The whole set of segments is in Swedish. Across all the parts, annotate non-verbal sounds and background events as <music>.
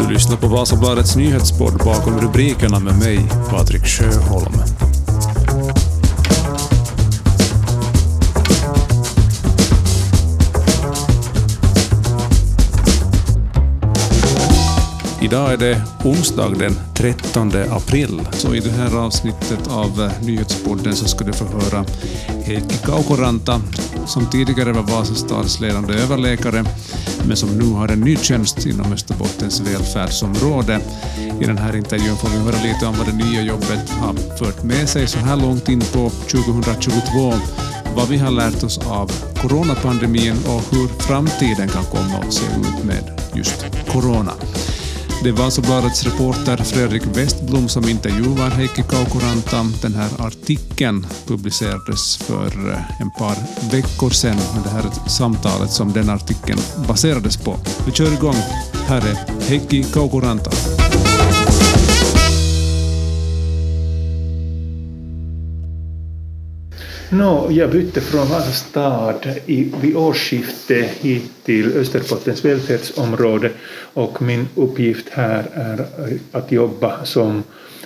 Du lyssnar på Vasabladets nyhetspodd bakom rubrikerna med mig, Patrik Sjöholm. Idag är det onsdag den 13 april. Så i det här avsnittet av eh, Nyhetspodden så ska du få höra Heikki Kaukoranta som tidigare var Vasastads ledande överläkare men som nu har en ny tjänst inom Österbottens välfärdsområde. I den här intervjun får vi höra lite om vad det nya jobbet har fört med sig så här långt in på 2022, vad vi har lärt oss av coronapandemin och hur framtiden kan komma att se ut med just corona. Det var Vasabladets reporter Fredrik Westblom som intervjuar Heikki Kaukoranta. Den här artikeln publicerades för eh, en par veckor sedan, men det här är samtalet som den artikeln baserades på. Vi kör igång. Här är Heikki Kaukoranta. No, jag bytte från Vasa stad i, vid årsskiftet hit till Österbottens välfärdsområde och min uppgift här är att jobba som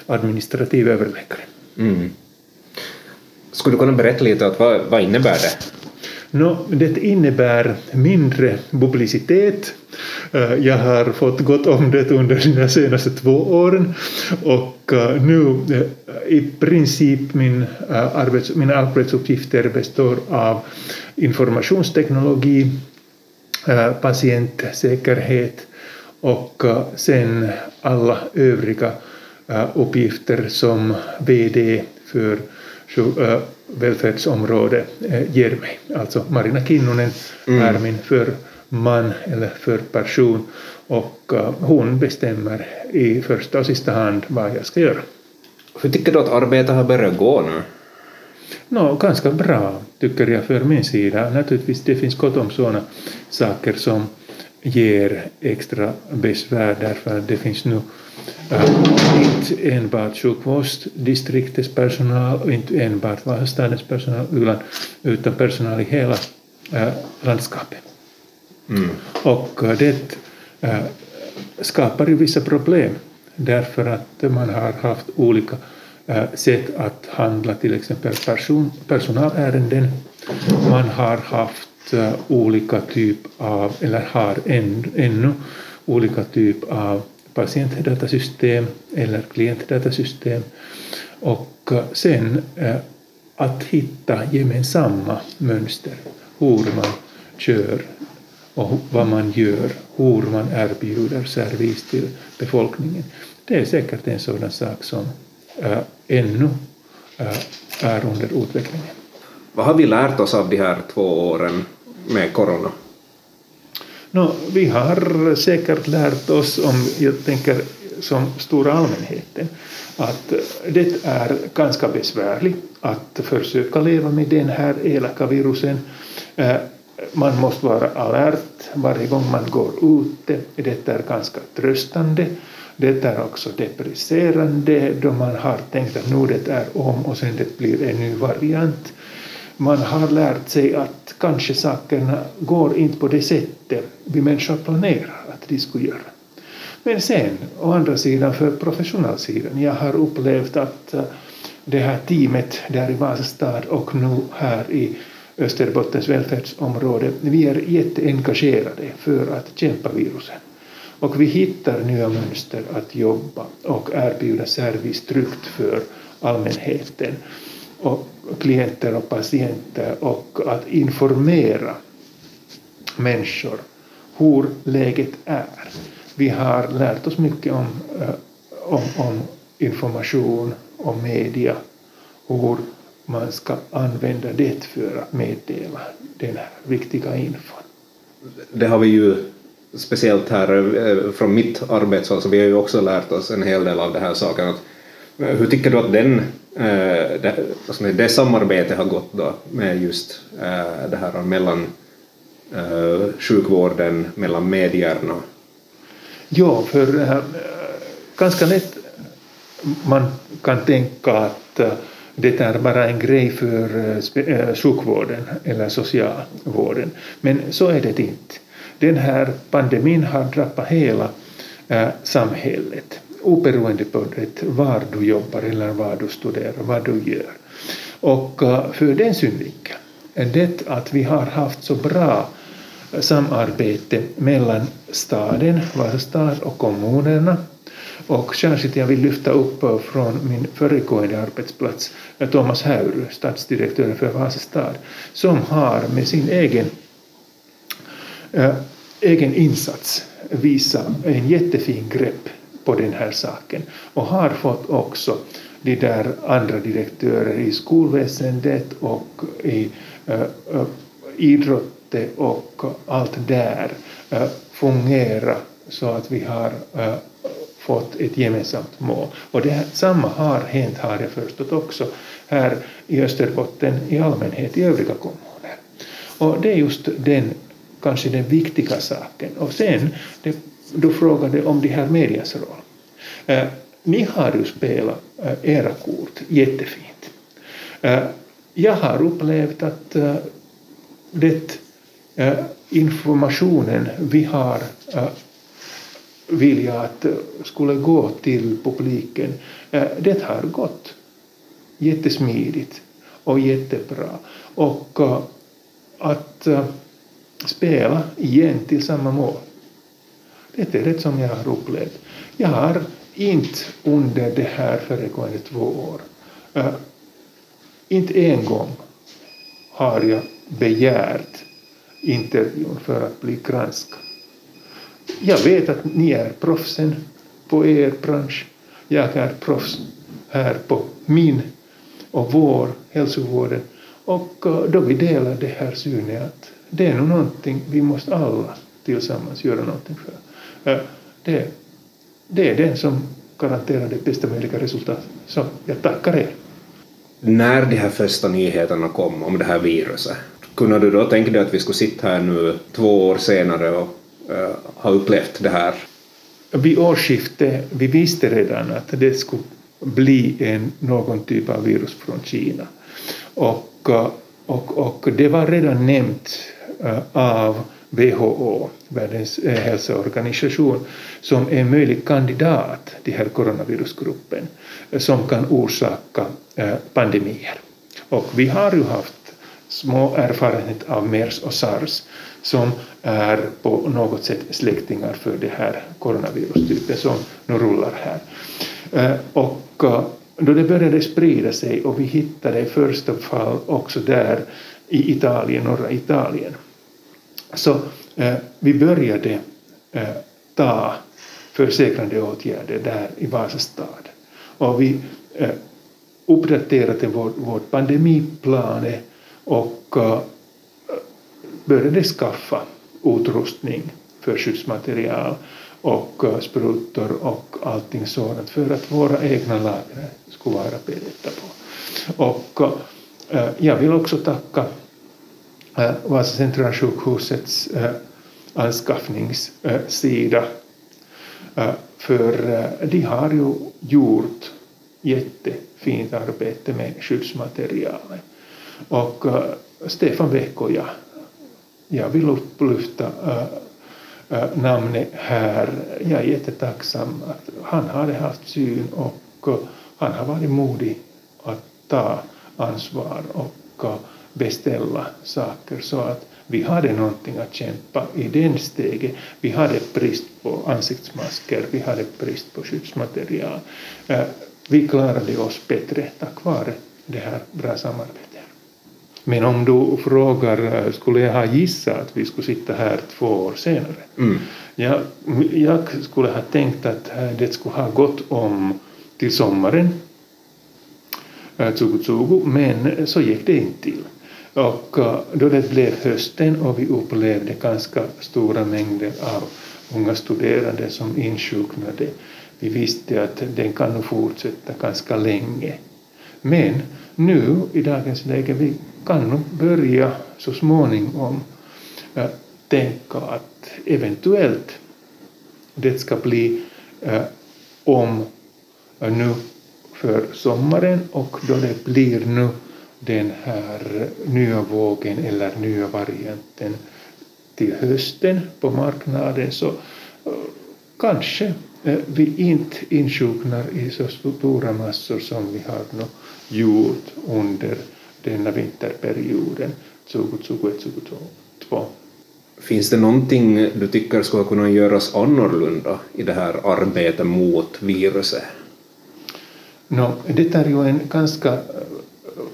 administrativ överläkare. Mm. Skulle du kunna berätta lite vad, vad innebär det? No, det innebär mindre publicitet. Eh, jag har fått gott om det under de senaste två åren och eh, nu eh, i princip min arbets, mina arbetsuppgifter består av informationsteknologi, patientsäkerhet och sen alla övriga uppgifter som VD för välfärdsområde ger mig. Alltså Marina Kinnunen mm. är min förman eller förperson och hon bestämmer i första och sista hand vad jag ska göra. Hur tycker du att arbetet har börjat gå nu? No, ganska bra, tycker jag för min sida. Naturligtvis, det finns gott om sådana saker som ger extra besvär därför att det finns nu inte enbart sjukvårdsdistriktets personal och inte enbart Vasastadens personal utan personal i hela äh, landskapet. Mm. Och äh, det äh, skapar ju vissa problem därför att man har haft olika sätt att handla till exempel person, personalärenden. Man har haft olika typ av, eller har än, ännu olika typ av patientdatasystem eller klientdatasystem och eh, sen eh, att hitta gemensamma mönster, hur man kör och vad man gör, hur man erbjuder service till befolkningen. Det är säkert en sådan sak som äh, ännu äh, är under utvecklingen. Vad har vi lärt oss av de här två åren med corona? No, vi har säkert lärt oss, om jag tänker som stora allmänheten, att det är ganska besvärligt att försöka leva med den här elaka virusen. Eh, man måste vara alert varje gång man går ute. Det är ganska tröstande. Det är också depresserande då man har tänkt att nu det är om och sen det blir en ny variant man har lärt sig att kanske sakerna går inte på det sättet vi människor planerar att de skulle göra. Men sen, å andra sidan, för professionalsidan, jag har upplevt att eh, det här teamet där i Vasastad och nu här i Österbottens välfärdsområde, vi är jätteengagerade för att kämpa virusen. Och vi hittar nya mönster att jobba och erbjuda service tryggt för allmänheten och klienter och patienter och att informera människor hur läget är. Vi har lärt oss mycket om, eh, om, om information, om media, hur man ska använda det för att meddela den här viktiga infon. Det har vi ju speciellt här eh, från mitt arbete, så vi har ju också lärt oss en hel del av det här saken. Att, hur tycker du att den eh, det, alltså det samarbetet har gått då med just eh, det här mellan eh, sjukvården, mellan medierna? Ja, för ganska lätt man kan tänka att det är bara en grej för sjukvården eller socialvården. Men så är det inte. Den här pandemin har drabbat hela samhället oberoende på det, var du jobbar eller vad du studerar, vad du gör. Och eh, för den synvinkeln, det att vi har haft så bra samarbete mellan staden, Vasa och kommunerna och särskilt jag vill lyfta upp eh, från min föregående arbetsplats eh, Thomas Häyry, stadsdirektör för Vasa stad, som har med sin egen, äh, egen insats visat en jättefin grepp på den här saken och har fått också de där andra direktörer i skolväsendet och i äh, äh, och allt där äh, fungera så att vi har äh, fått ett gemensamt mål. Och det här, samma har hänt, har jag förstått också, här i Österbotten i allmänhet, i övriga kommuner. Och det är just den, kanske den viktiga saken. Och sen, det, du frågade om de här medias roll. Eh, Ni har ju spelat eh, era kort jättefint. Eh, jag har upplevt att det informationen vi har vilja att skulle gå till publiken, det har gått jättesmidigt och jättebra. Och att spela igen till samma mål, det är det som jag har upplevt. Jag har inte under de här föregående två år, eh, inte en gång har jag begärt intervjun för att bli granskad. Jag vet att ni är proffsen på er bransch. Jag är proffs här på min och vår hälsovården. Och eh, då vi delar det här synen att det är nog någonting vi måste alla tillsammans göra någonting för. Eh, det, det är den som garanterar det bästa möjliga resultatet. Så jag tackar er. När de här första nyheterna kom om det här viruset, kunde du då tänka dig att vi skulle sitta här nu två år senare och uh, ha upplevt det här? Vid årsskiftet, vi visste redan att det skulle bli en, någon typ av virus från Kina. Och, och, och det var redan nämnt uh, av WHO, Världens eh, hälsoorganisation, som en möjlig kandidat till här coronavirusgruppen eh, som kan orsaka eh, pandemier. Och vi har ju haft små erfarenhet av MERS och SARS som är på något sätt släktingar för det här coronavirustypen som nu rullar här. Och då det började sprida sig och vi hittade i första fall också där i Italien, norra Italien, så eh, vi började eh, ta försäkrande åtgärder där i Vasa stad. Och vi eh, uppdaterade vår, vår pandemiplan och eh, började skaffa utrustning för skyddsmaterial och sprutor och allting sådant för att våra egna lager skulle vara beredda på. Och jag vill också tacka Eh, Vasa centralsjukhusets eh, anskaffningssida eh, för de har ju gjort jättefint arbete med skyddsmaterialet. Och Stefan Vecko, jag vill upplyfta namnet här. Jag är jättetacksam att han hade haft syn och han har varit modig att ta ansvar och beställa saker så att vi hade någonting att kämpa i den steget. Vi hade brist på ansiktsmasker, vi hade brist på skyddsmaterial. Vi klarade oss bättre tack vare det här bra samarbetet. Men om du frågar, eh, skulle jag ha gissat att vi skulle sitta här två år senare? Mm. Jag, jag skulle ha tänkt att eh, det skulle ha gått om till sommaren 2020, eh, men så gick det inte till. Och eh, då det blev hösten och vi upplevde ganska stora mängder av unga studerande som insjuknade, vi visste att den kan fortsätta ganska länge. Men nu i dagens läge vi kan nog börja så småningom äh, tänka att eventuellt det ska bli äh, om äh, nu för sommaren och då det blir nu den här nya vågen eller nya varianten till hösten på marknaden så kanske vi inte insjuknar i så stora massor som vi har nu gjort under denna vinterperioden 2021-2022. Finns det någonting du tycker skulle kunna göras annorlunda i det här arbetet mot viruset? No, det är ju en ganska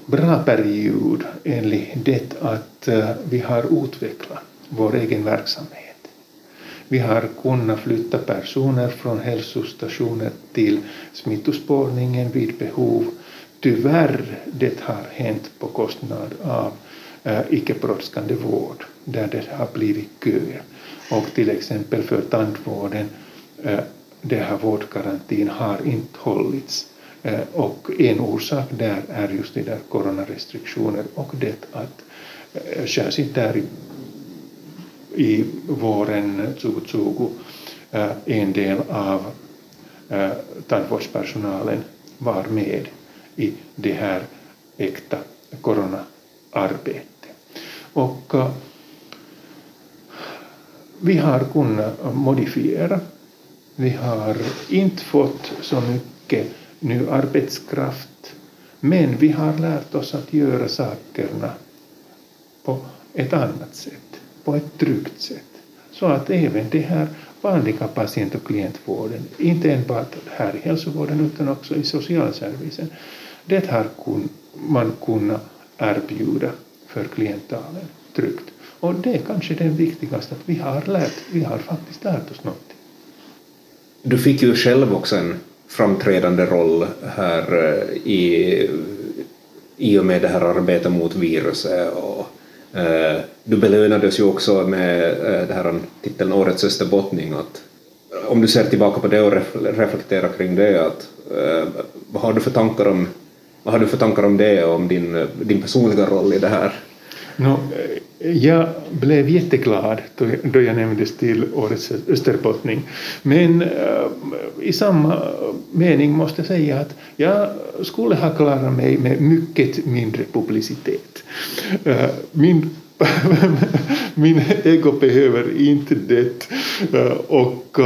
bra period enligt det att eh, vi har utvecklat vår egen verksamhet. Vi har kunnat flytta personer från hälsostationer till smittospårningen vid behov. Tyvärr, det har hänt på kostnad av eh, icke-brådskande vård där det har blivit köer. Och till exempel för tandvården, den det här vårdgarantin har inte hållits. Eh, och en orsak där är just det där coronarestriktioner och det att eh, särskilt där i i våren eh, 2020 en del av tandvårdspersonalen var med i det här äkta coronaarbetet. Och vi har kunnat modifiera. Vi har inte fått så mycket ny arbetskraft, men vi har lärt oss att göra sakerna på ett annat sätt på ett tryggt sätt. Så att även det här vanliga patient och klientvården, inte enbart här i hälsovården utan också i socialservicen, det har man kunnat erbjuda för klientalen tryggt. Och det är kanske det viktigaste, att vi har lärt, vi har faktiskt lärt oss någonting. Du fick ju själv också en framträdande roll här eh, i, i och med det här arbetet mot viruset och Eh, du belönades ju också med eh, det här titeln Årets österbottning. Att, om du ser tillbaka på det och reflekterar kring det, att, eh, vad, har du för tankar om, vad har du för tankar om det och om din, eh, din personliga roll i det här? No, jag blev jätteglad då jag nämndes till Årets österbottning. Men eh, i samma mening måste jag säga att jag skulle ha klarat mig med mycket mindre publicitet. Eh, min <laughs> min ego behöver inte det. Eh, och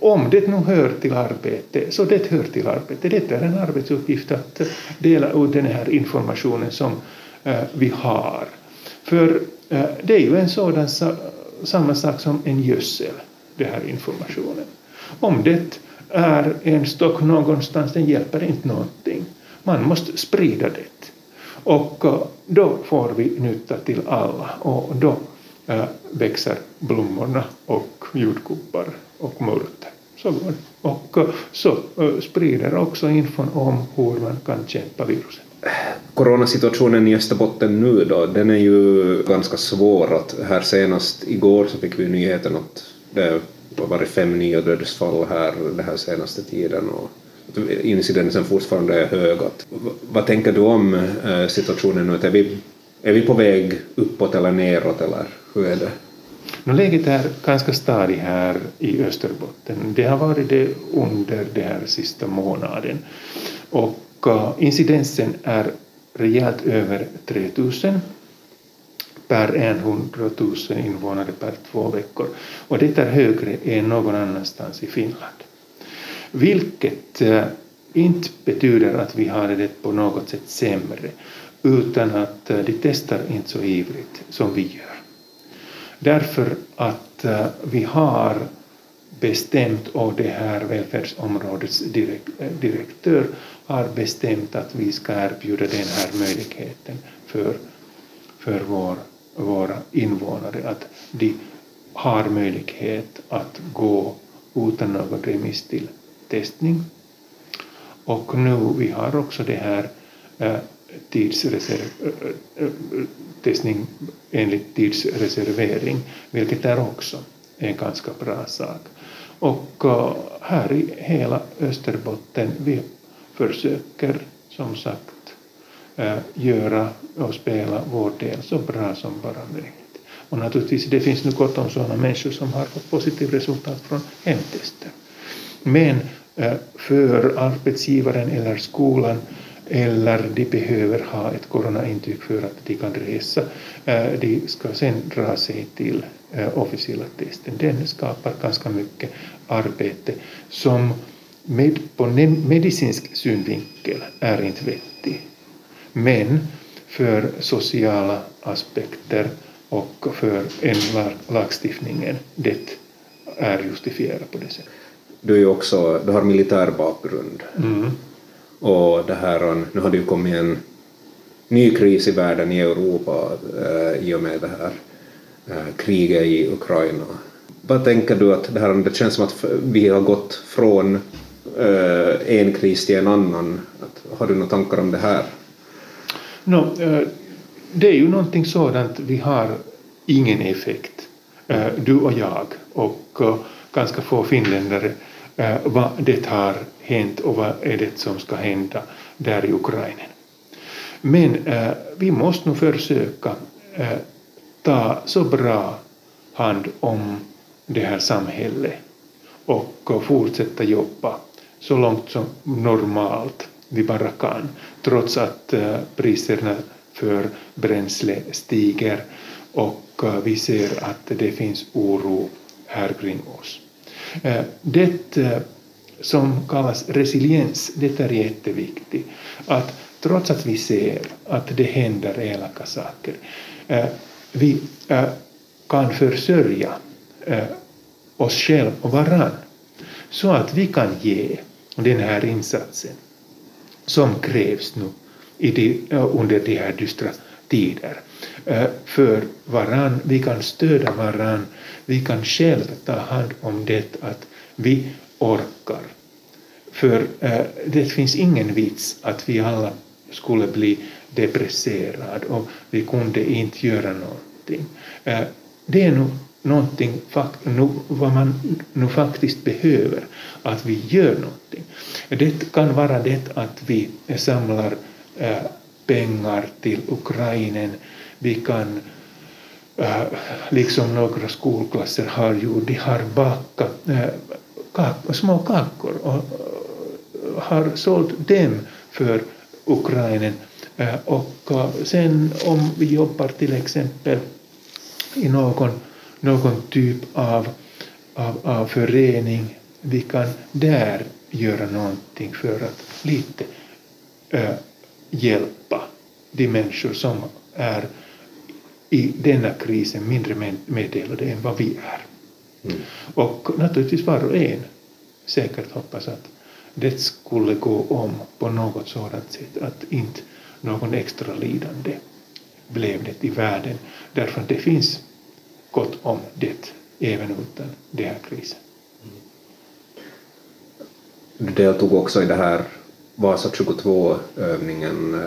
om det nu hör till arbete, så det hör till arbete. Det är en arbetsuppgift att dela ut den här informationen som Eh, vi har. För eh, det är ju en sådan samma sak som en gödsel, den här informationen. Om det är en stock någonstans, den hjälper inte någonting. Man måste sprida det. Och eh, då får vi nytta till alla och då växer blommorna och jordgubbar och mörter. Så går det. Och så sprider också infon om hur man kan kämpa viruset. Coronasituationen i Österbotten nu då, den är ju ganska svår. Att här senast igår så fick vi nyheten att det har varit fem nya dödsfall här den här senaste tiden och incidensen fortfarande är hög. Vad tänker du om eh, situationen nu? Är vi, är vi på väg uppåt eller neråt eller hur är det? No, läget är ganska stadigt här i Österbotten. Det har varit det under den här sista månaden. Och incidensen är rejält över 3000 per 100 000 invånare per två veckor. Och det är högre än någon annanstans i Finland. Vilket eh, inte betyder att vi har det på något sätt sämre, utan att eh, de testar inte så ivrigt som vi gör. Därför att eh, vi har bestämt, och det här välfärdsområdets eh, direktör har bestämt att vi ska erbjuda den här möjligheten för, för vår, våra invånare, att de har möjlighet att gå utan någon remiss till testning. Och nu vi har också det här äh, tidsreserv, äh, testning enligt tidsreservering, vilket är också en ganska bra sak. Och eh, här i hela Österbotten vi försöker som sagt eh, göra och spela vår del så bra som bara möjligt. Och naturligtvis, det finns nu gott om sådana människor som har fått positivt resultat från hemtester. Men eh, för arbetsgivaren eller skolan eller de behöver ha ett coronaintyg för att de kan resa. Eh, de ska sen dra sig till eh, officiella testen. Den skapar ganska mycket arbete som med, på medicinsk synvinkel är inte vettig. Men för sociala aspekter och för en lagstiftningen det är justifierat på det sättet. Du, är också, du har militär bakgrund. Mm. Och det här, nu har det ju kommit en ny kris i världen, i Europa, eh, i och med det här eh, kriget i Ukraina. Vad tänker du att det här, det känns som att vi har gått från eh, en kris till en annan. Att, har du några tankar om det här? No, eh, det är ju någonting sådant vi har ingen effekt, eh, du och jag och eh, ganska få finländare, vad det har hänt och vad är det som ska hända där i Ukraina. Men eh, vi måste nog försöka eh, ta så bra hand om det här samhället och fortsätta jobba så långt som normalt vi bara kan, trots att eh, priserna för bränsle stiger och vi ser att det finns oro här kring oss. Det som kallas resiliens, det är jätteviktigt. Att trots att vi ser att det händer elaka saker, eh, vi eh, kan försörja eh, oss själva och varann så att vi kan ge den här insatsen som krävs nu i de, under de här dystra tider för varann. Vi kan stödja varann. Vi kan själva ta hand om det att vi orkar. För eh, det finns ingen vits att vi alla skulle bli depresserade och vi kunde inte göra någonting. Eh, det är nog någonting vad man nu faktiskt behöver, att vi gör någonting. Det kan vara det att vi samlar Eh, pengar till Ukraina. Vi kan, eh, liksom några skolklasser har gjort, de har bakat eh, eh, små kakor och har sålt dem för Ukraina. Eh, och eh, sen om vi jobbar till exempel i någon, någon typ av, av, av förening, vi kan där göra någonting för att lite eh, hjälpa de människor som är i denna krisen mindre meddelade än vad vi är. Mm. Och naturligtvis var och en säkert hoppas att det skulle gå om på något sådant sätt att inte någon extra lidande blev det i världen därför att det finns gott om det även utan den här krisen. Du deltog också i det här Vasa 22-övningen,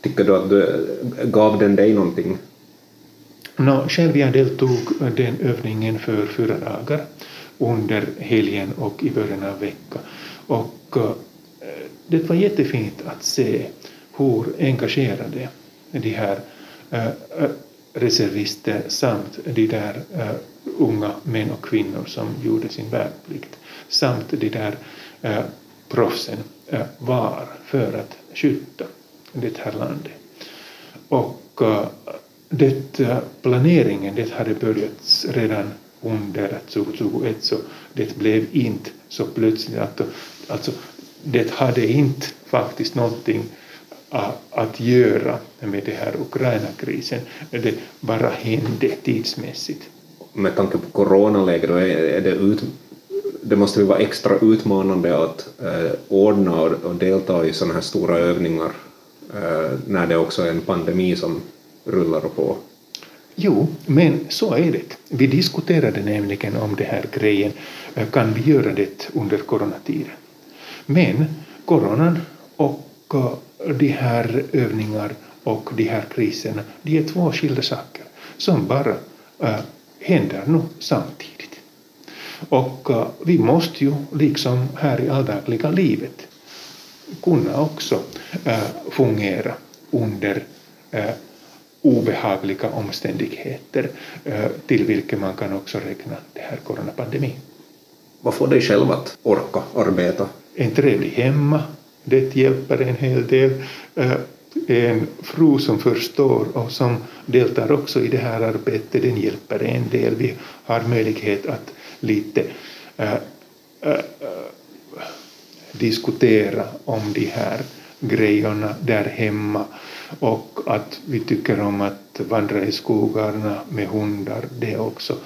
tycker du att du, gav den dig någonting? No, själv jag deltog den övningen för fyra dagar under helgen och i början av veckan. Och uh, det var jättefint att se hur engagerade de här uh, reservister samt de där uh, unga män och kvinnor som gjorde sin värnplikt samt de där proffsen var för att skydda det här landet. Och det, eh, planeringen det hade börjat redan under 2021 så det blev inte så plötsligt. Att, alltså, det hade inte faktiskt någonting att göra med den här Ukraina-krisen. Det bara hände tidsmässigt. Med tanke på coronaläget, är det ut, det måste ju vara extra utmanande att eh, ordna och, och, delta i sådana här stora övningar eh, när det också är en pandemi som rullar och på. Jo, men så är det. Vi diskuterade nämligen om det här grejen, kan vi göra det under coronatiden? Men coronan och eh, de här övningarna och de här kriserna, de är två skilda saker som bara äh, händer nu samtidigt. Och äh, vi måste ju, liksom här i alldagliga livet, kunna också äh, fungera under obehagliga omständigheter till vilket man kan också räkna det här coronapandemin. Vad får dig själv att orka arbeta? En trevlig hemma, Det hjälper en hel del. Eh, en fru som förstår och som deltar också i det här arbetet, den hjälper en del. Vi har möjlighet att lite äh, äh, diskutera om de här grejerna där hemma och att vi tycker om att vandra i skogarna med hundar, det är också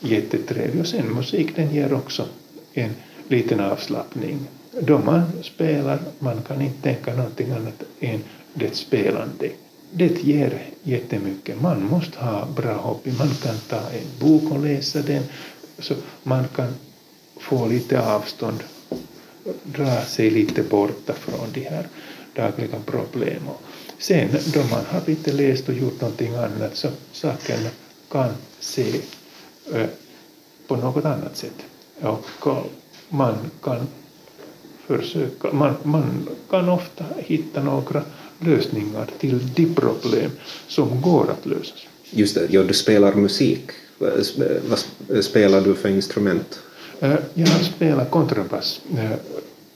jättetrevligt. Och sen musik, den ger också en liten avslappning. Då man spelar, man kan inte tänka någonting annat än det spelande. Det ger jättemycket. Man måste ha bra hobby. Man kan ta en bok och läsa den, så man kan få lite avstånd, dra sig lite borta från de här dagliga problemen. Sen då man har lite läst och gjort någonting annat så saken kan se äh, på något annat sätt. Och man kan försöka, man, man kan ofta hitta några lösningar till de problem som går att lösa. Just det, ja, du spelar musik. Vad spelar du för instrument? Eh, jag har spelat kontrabass eh,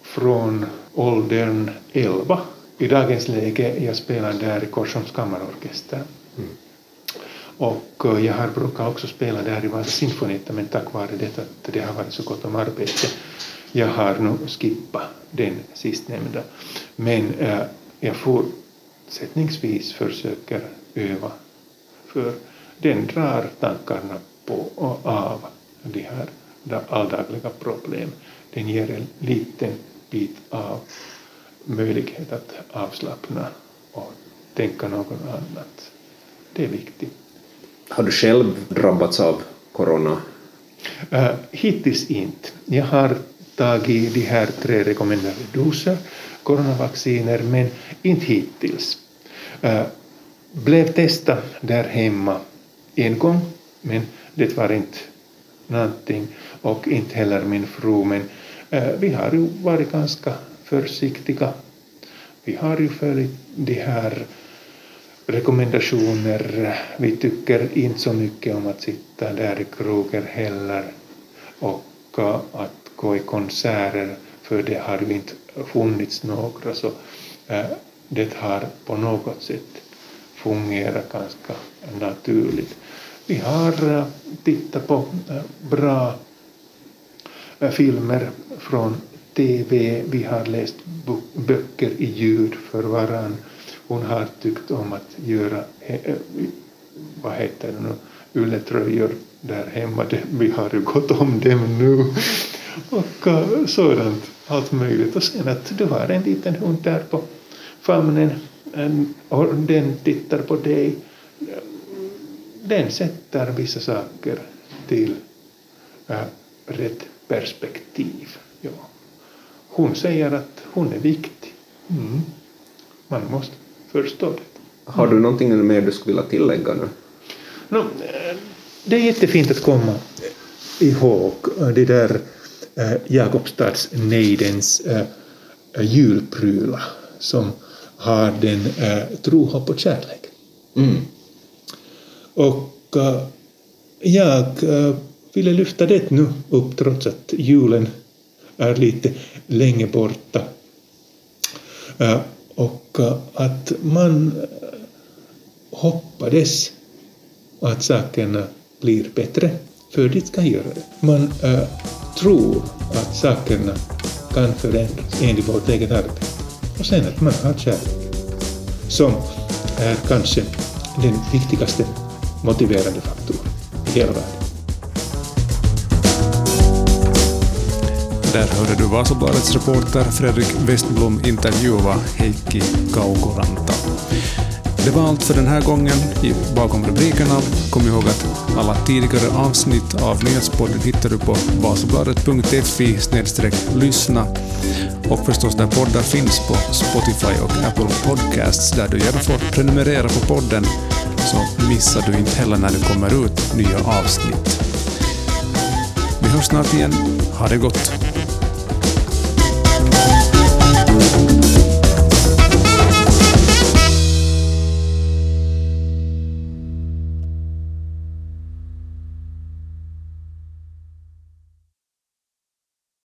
från åldern 11. I dagens läge jag spelar där i Korsholms kammarorkester. Mm. Och eh, jag har brukat också spela där i Vasa sinfonietta men tack vare det att det har varit så gott om arbete jag har nu skippat den sistnämnda. Men äh, jag fortsättningsvis försöker öva för den drar tankarna på och av de här alldagliga problem. Den ger en liten bit av möjlighet att avslappna och tänka något annat. Det är viktigt. Har du själv drabbats av corona? Uh, hittills inte. Jag har tagit de här tre rekommenderade doser coronavacciner, men inte hittills. Uh, blev testad där hemma en gång, men det var inte någonting och inte heller min fru, men uh, vi har ju varit ganska försiktiga. Vi har ju följt de här rekommendationer. Vi tycker inte så mycket om att sitta där i krogen heller och äh, att gå i konserter för det har ju inte funnits några så äh, det har på något sätt fungerat ganska naturligt. Vi har äh, tittat på bra filmer från TV, vi har läst böcker i ljud för varann. Hon har tyckt om att göra, eh, eh, vad heter det nu, ylletröjor där hemma. Vi har ju gått om dem nu och eh, sådant, allt möjligt. Och sen att du har en liten hund där på famnen och den tittar på dig. Den sätter vissa saker till rätt perspektiv. Hon säger att hon är viktig. Mm. Man måste förstå det. Har du någonting mer du skulle vilja tillägga nu? No, det är jättefint att komma ihåg det där äh, Jakobstadsnejdens äh, julprylar som har den äh, tro, hopp och kärlek. Mm. Och äh, jag äh, ville lyfta det nu upp trots att julen är lite länge borta. Äh, och äh, att man hoppades att sakerna blir bättre för det ska göra det. Man äh, tror att sakerna kan förändras enligt vårt eget arbete. Och sen att man har kärlek, som är kanske den viktigaste motiverande faktorn i hela världen. Där hörde du Vasabladets reporter Fredrik Westblom intervjua Heikki Kaukoranta. Det var allt för den här gången bakom rubrikerna. Kom ihåg att alla tidigare avsnitt av Nyhetspodden hittar du på vasabladet.fi lyssna och förstås där poddar finns på Spotify och Apple Podcasts där du gärna får prenumerera på podden så missar du inte heller när det kommer ut nya avsnitt. Vi hörs snart igen. Ha det gott!